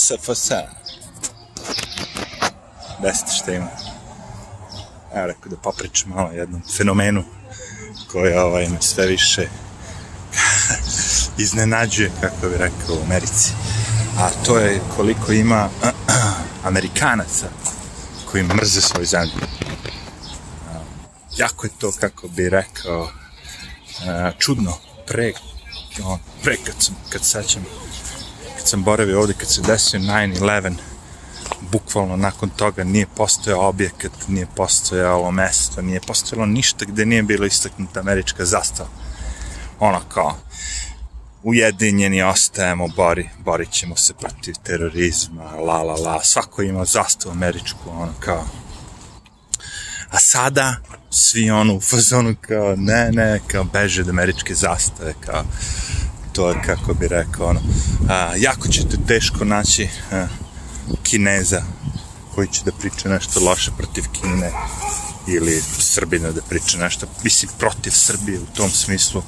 SFS. Desite šta ima. Evo rekao da popričam malo o jednom fenomenu koji ovaj, me sve više iznenađuje, kako bi rekao, u Americi. A to je koliko ima Amerikanaca koji mrze svoju zemlju. Jako je to, kako bi rekao, čudno. Pre, pre kad sam, kad sećam, sam boravio ovde, kad se desio 9-11, bukvalno nakon toga nije postojao objekat, nije postojalo mesto, nije postojalo ništa gde nije bilo istaknuta američka zastava. Ono kao, ujedinjeni ostajemo, bori, borit ćemo se protiv terorizma, la la la, svako ima zastavu američku, ono kao. A sada, svi ono u fazonu kao, ne, ne, kao beže od američke zastave, kao, to je kako bi rekao, ono, a, jako ćete teško naći a, kineza koji će da priča nešto loše protiv Kine ili Srbina da priča nešto, mislim, protiv Srbije u tom smislu,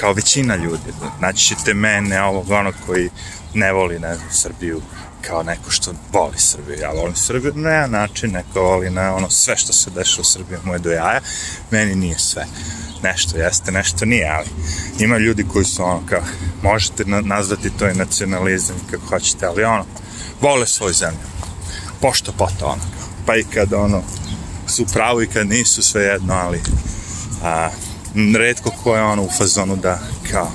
kao većina ljudi. Naći ćete mene, ovog ono koji ne voli, ne znam, Srbiju, kao neko što voli Srbiju. Ja volim Srbiju na jedan način, neko voli na ono sve što se dešava u Srbiji, moje do jaja. Meni nije sve. Nešto jeste, nešto nije, ali ima ljudi koji su ono kao, možete nazvati to i nacionalizam kako hoćete, ali ono, vole svoju zemlju. Pošto poto ono. Pa i kad ono, su pravo i kad nisu, sve jedno, ali a, redko ko je ono u fazonu da kao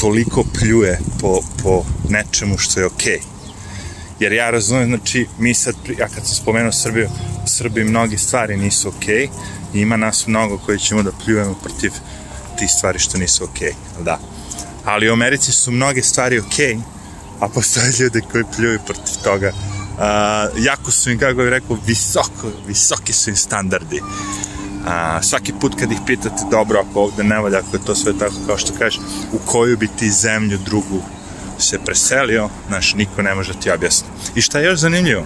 toliko pljuje po, po nečemu što je okej. Okay. Jer ja razumem, znači, mi sad, ja kad sam spomenuo Srbiju, u Srbiji mnogi stvari nisu okej okay, i ima nas mnogo koji ćemo da pljujemo protiv tih stvari što nisu okej, okay, da. Ali u Americi su mnoge stvari okej, okay, a postoje ljude koji pljuju protiv toga. Uh, jako su im, kako bih rekao, visoko, visoki su im standardi. A, svaki put kad ih pitate, dobro, ako ovde ne valja, ako je to sve tako kao što kažeš, u koju bi ti zemlju drugu se preselio, znaš, niko ne može da ti objasni. I šta je još zanimljivo?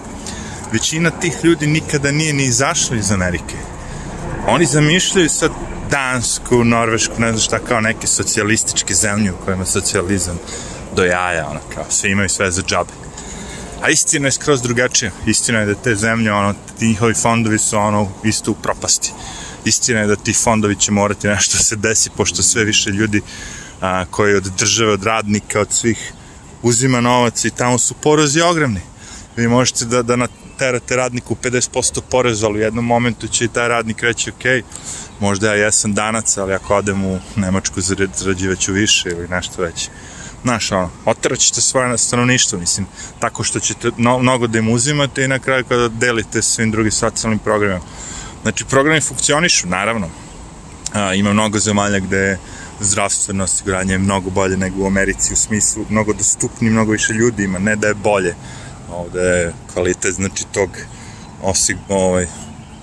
Većina tih ljudi nikada nije ni izašla iz Amerike. Oni zamišljaju sad Dansku, Norvešku, ne znam šta, kao neke socijalističke zemlje u kojima socijalizam do jaja, ono, kao, sve imaju sve za džabe. A istina je skroz drugačija. Istina je da te zemlje, ono, njihovi fondovi su, ono, isto u propasti istina je da ti fondovi će morati nešto se desi, pošto sve više ljudi a, koji od države, od radnika, od svih uzima novac i tamo su porezi ogromni. Vi možete da, da naterate radniku 50% poreza, ali u jednom momentu će i taj radnik reći, ok, možda ja jesam danac, ali ako odem u Nemačku zarađivaću više ili nešto veće. Znaš, ono, oteraćete svoje stanovništvo, mislim, tako što ćete no, mnogo da im uzimate i na kraju kada delite svim drugim socijalnim programima Znači, programi funkcionišu, naravno. A, ima mnogo zemalja gde zdravstveno osiguranje je mnogo bolje nego u Americi u smislu mnogo dostupni, mnogo više ljudi ima, ne da je bolje. Ovde je kvalitet, znači, tog osig, ovaj,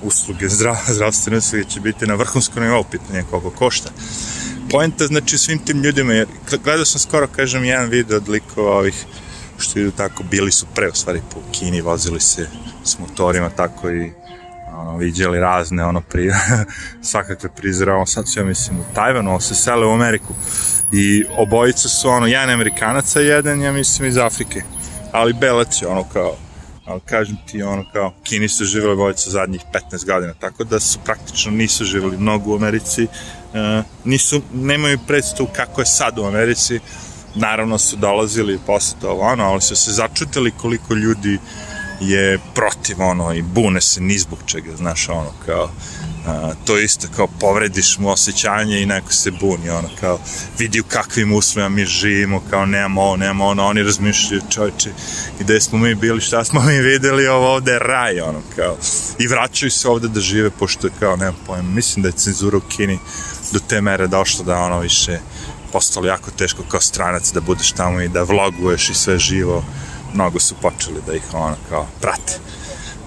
usluge, zdrav, zdravstvene usluge će biti na vrhunskom nivou, pitanje koliko košta. Poenta, znači, svim tim ljudima, jer gledao sam skoro, kažem, jedan video od likova ovih što idu tako, bili su pre, u stvari, po Kini, vozili se s motorima, tako i ono, viđali razne, ono, pri, svakakve prizore, ono, sad su, ja mislim, u Tajvanu, ono, se sele u Ameriku, i obojica su, ono, jedan Amerikanaca, jedan, ja mislim, iz Afrike, ali belac je, ono, kao, ali kažem ti, ono, kao, Kini su živjeli obojica zadnjih 15 godina, tako da su praktično nisu živjeli mnogo u Americi, e, nisu, nemaju predstavu kako je sad u Americi, naravno su dolazili posle to, ono, ali su se začutili koliko ljudi je protiv ono i bune se ni zbog čega, znaš, ono kao a, to isto kao povrediš mu osjećanje i neko se buni, ono kao vidi u kakvim uslovima mi živimo, kao nemamo ovo, nemamo ono, oni razmišljaju čovječe gde smo mi bili, šta smo mi videli, ovo ovde je raj, ono kao i vraćaju se ovde da žive, pošto je kao, nemam pojma, mislim da je cenzura u Kini do te mere došla da ono više postalo jako teško kao stranac da budeš tamo i da vloguješ i sve živo mnogo su počeli da ih ono kao prate.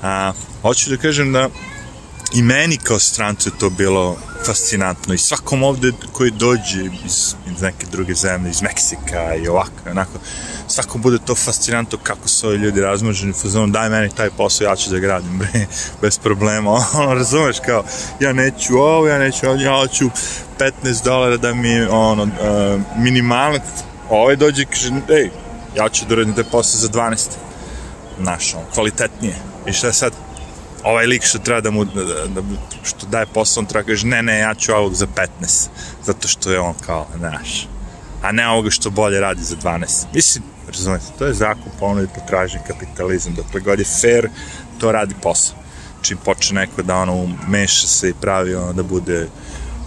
A, hoću da kažem da i meni kao strancu je to bilo fascinantno i svakom ovde koji dođe iz, iz neke druge zemlje, iz Meksika i ovako, onako, svakom bude to fascinantno kako su ovi ljudi razmoženi, fazonu, daj meni taj posao, ja ću da gradim, bre, bez problema, ono, razumeš, kao, ja neću ovo, ja neću ovo, ja hoću 15 dolara da mi, ono, uh, minimalac, ovaj dođe i kaže, ej, ja ću da uradim te posle za 12. Znaš, on, kvalitetnije. I šta je sad? Ovaj lik što treba da mu, da, da, što daje posao, on treba kaže, ne, ne, ja ću ovog za 15. Zato što je on kao, znaš, a ne ovoga što bolje radi za 12. Mislim, razumete, to je zakon ponude i potražnje kapitalizam. Dokle god je fair, to radi posao. Čim počne neko da ono meša se i pravi ono da bude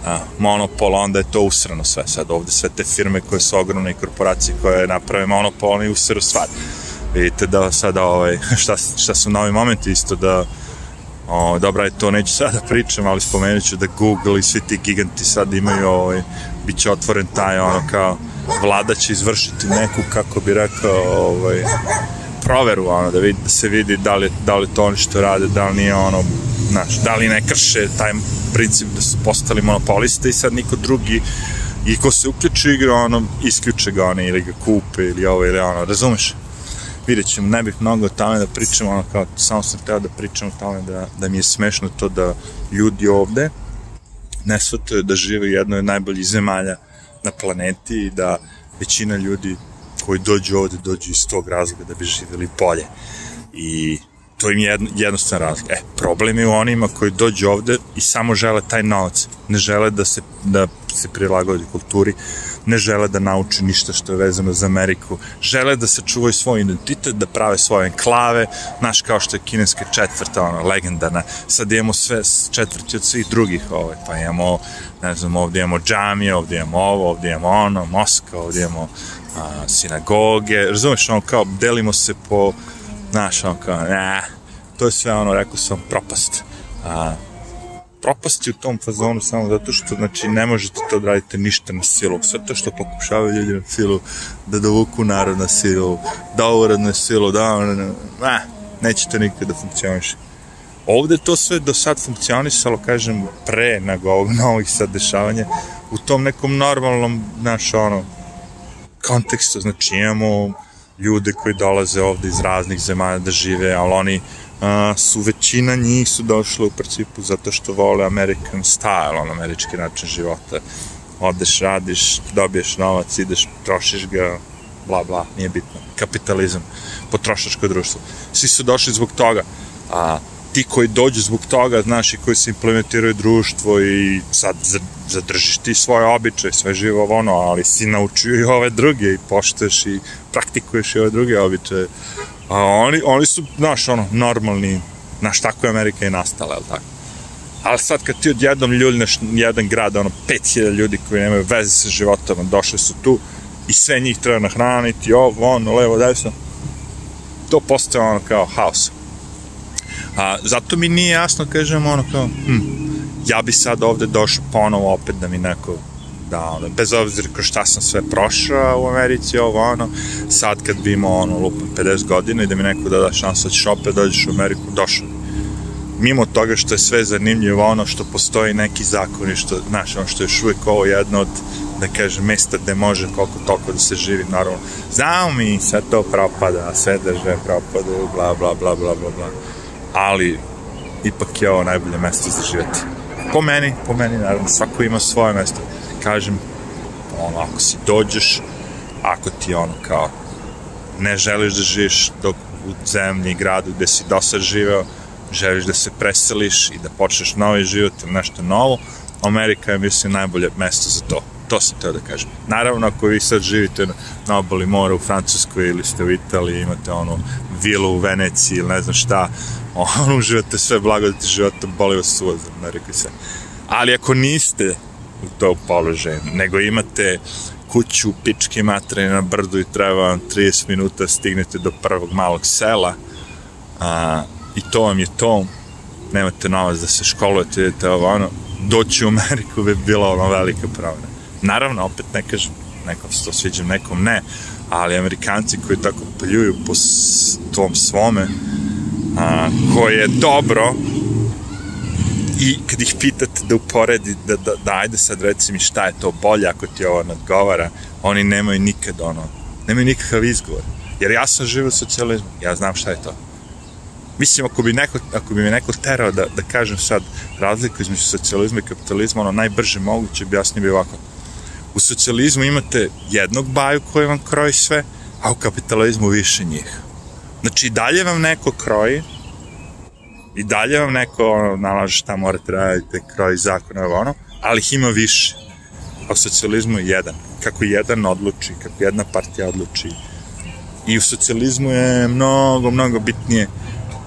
a, monopol, onda je to usrano sve. Sad ovde sve te firme koje su ogromne i korporacije koje naprave monopol, oni usru stvari. Vidite da sada ovaj, šta, šta su novi momenti isto da O, dobra je to, neću sada da pričam, ali spomenut ću da Google i svi ti giganti sad imaju, ovaj, bit će otvoren taj, ono, kao, vlada će izvršiti neku, kako bi rekao, ovaj, proveru, ono, da, vidi, da se vidi da li, da li to oni što rade, da li nije ono, znaš, da li ne krše taj princip da su postali monopoliste i sad niko drugi i ko se uključi igra, ono, isključe ga one ili ga kupe ili ovo ili ono, razumeš? vidjet ćemo, ne bih mnogo o tome da pričam, ono kao, samo sam teo da pričam o tome da, da mi je smešno to da ljudi ovde ne shvataju da žive u jednoj od najboljih zemalja na planeti i da većina ljudi koji dođu ovde dođu iz tog razloga da bi živjeli bolje. I to im je jedno, jednostavan razlog. E, problem je u onima koji dođu ovde i samo žele taj novac. Ne žele da se, da se prilagodi kulturi, ne žele da nauče ništa što je vezano za Ameriku, žele da se čuvaju svoj identitet, da prave svoje enklave, znaš kao što je kineska četvrta, ona, legendarna, sad imamo sve četvrti od svih drugih, ovaj, pa imamo, ne znam, ovdje imamo džamije, ovdje imamo ovo, ovdje imamo ono, Moska, ovdje imamo a, sinagoge, razumeš, ono, kao, delimo se po, znaš, ono, kao, ne, to je sve, ono, rekao sam, propast. A, propasti u tom fazonu samo zato što, znači, ne možete to da radite ništa na silu. Sve to što pokušavaju ljudi na silu, da dovuku narod na silu, da urad na silu, da, ne, ne, nećete nikada da funkcioniše. Ovde to sve do sad funkcionisalo, kažem, pre nego ovog novih sad dešavanja, u tom nekom normalnom, znaš, ono, kontekstu, znači imamo ljude koji dolaze ovde iz raznih zemalja da žive, ali oni a, su većina njih su došle u principu zato što vole American style, on američki način života. Odeš, radiš, dobiješ novac, ideš, trošiš ga, bla bla, nije bitno. Kapitalizam, potrošačko društvo. Svi su došli zbog toga. A ti koji dođu zbog toga, znaš, i koji se implementiraju društvo i sad zadržiš ti svoje običaje, sve živo ono, ali si naučio i ove druge i poštuješ i praktikuješ i ove druge običaje. A oni, oni su, znaš, ono, normalni, znaš, tako je Amerika i nastala, je tako? Ali sad kad ti odjednom ljuljneš jedan grad, ono, 5000 ljudi koji nemaju veze sa životom, došli su tu i sve njih treba nahraniti, ovo, ono, levo, desno, to postaje ono kao haos. A, zato mi nije jasno, kažem, ono kao, hm, ja bi sad ovde došao ponovo opet da mi neko da, ono, bez obzira kroz šta sam sve prošao u Americi, ovo, ono, sad kad bi imao, ono, lupam 50 godina i da mi neko da da šansu da ćeš opet dođeš u Ameriku, došao mimo toga što je sve zanimljivo ono što postoji neki zakon i što, znaš, ono što je još uvijek ovo jedno od, da kažem, mesta gde može koliko toliko da se živi, naravno. Znamo mi, sve to propada, sve države propadaju, bla, bla, bla, bla, bla, bla. Ali, ipak je ovo najbolje mesto za živjeti. Po meni, po meni, naravno, svako ima svoje mesto kažem, ono, ako si dođeš, ako ti ono kao ne želiš da živiš dok u zemlji, gradu gde si do sad živeo, želiš da se preseliš i da počneš novi život ili nešto novo, Amerika je, mislim, najbolje mesto za to. To sam teo da kažem. Naravno, ako vi sad živite na obali mora u Francuskoj ili ste u Italiji, imate ono vilu u Veneciji ili ne znam šta, ono, uživate sve blagodati života, boli vas suvac, Amerika i sve. Ali ako niste u to položaju, nego imate kuću pičke matre na brdu i treba vam 30 minuta stignete do prvog malog sela a, i to vam je to nemate novac da se školujete idete ovo ono doći u Ameriku bi bila ono velika promena naravno opet ne kažem nekom se to sviđam nekom ne ali Amerikanci koji tako pljuju po tom svome a, koje je dobro i kad ih pitate da uporedi, da, da, da ajde sad reci mi šta je to bolje ako ti ovo nadgovara, oni nemaju nikad ono, nemaju nikakav izgovor. Jer ja sam živio socijalizmu, ja znam šta je to. Mislim, ako bi, neko, ako bi me neko terao da, da kažem sad razliku između socijalizma i kapitalizma, ono najbrže moguće bi jasnije bi ovako. U socijalizmu imate jednog baju koji vam kroji sve, a u kapitalizmu više njih. Znači, i dalje vam neko kroji, i dalje vam neko ono, nalaže šta morate raditi, kroji zakona, ono, ali ih ima više. A u socijalizmu je jedan. Kako jedan odluči, kako jedna partija odluči. I u socijalizmu je mnogo, mnogo bitnije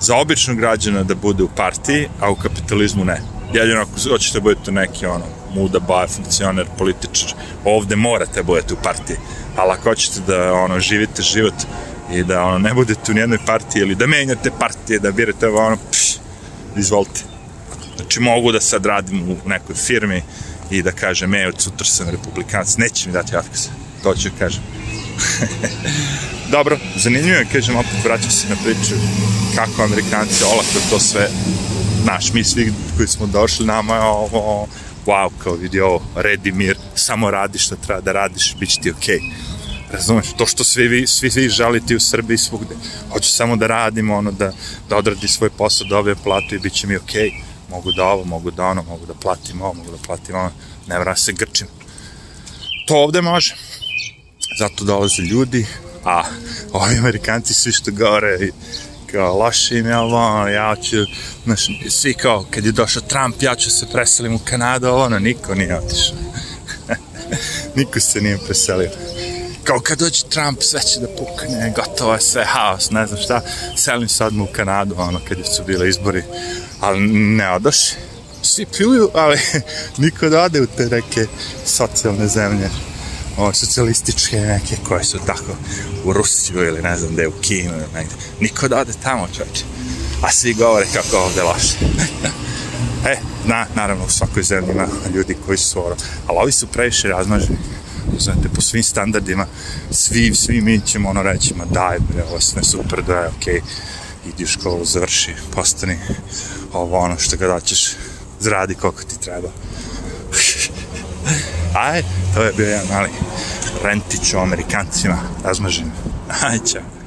za običnog građana da bude u partiji, a u kapitalizmu ne. Jedino ako hoćete da budete neki ono, muda, baje, funkcioner, političar, ovde morate da budete u partiji. Ali ako hoćete da ono, živite život i da ono, ne budete u nijednoj partiji ili da menjate partije, da birate ono, pš, izvolite. Znači mogu da sad radim u nekoj firmi i da kažem, e, od sutra sam republikanac, neće mi dati otkaz. To ću kažem. Dobro, zanimljivo je, kažem, opet vraćam se na priču kako Amerikanci olako to sve, znaš, mi svi koji smo došli, nama je ovo, wow, kao vidi ovo, redi mir, samo radi što treba da radiš, bit će ti okej. Okay. Razumeš, to što svi vi, svi vi žalite u Srbiji svugde. Hoću samo da radim, ono, da, da odradi svoj posao, da dobije platu i bit će mi okej. Okay. Mogu da ovo, mogu da ono, mogu da platim ovo, mogu da platim ono, ne vrame se grčim. To ovde može. Zato dolaze ljudi, a ovi Amerikanci svi što govore i kao loše im je ovo, ja ću, znaš, svi kao, kad je došao Trump, ja ću se preselim u Kanadu, ono, niko nije otišao. niko se nije preselio. Kao kad dođe Trump, sve će da pukne, gotovo je sve haos, ne znam šta, selim se odmah u Kanadu, ono, kad su bile izbori, ali ne odoš, svi pljuju, ali niko da ode u te neke socijalne zemlje o, socijalističke neke koje su tako u Rusiju ili ne znam gde u Kinu ili negde. Niko da ode tamo čovječe. A svi govore kako ovde loše. e, na, naravno u svakoj zemlji ima ljudi koji su ono, ali ovi su previše razmaženi. Znate, po svim standardima, svi, svi mi ćemo ono reći, ma daj bre, ovo sve super, da je okej, okay. idi u školu, završi, postani ovo ono što ga daćeš, zradi koliko ti treba. Aj, to je bio jedan mali rentić o Amerikancima, razmažen. Aj, čao.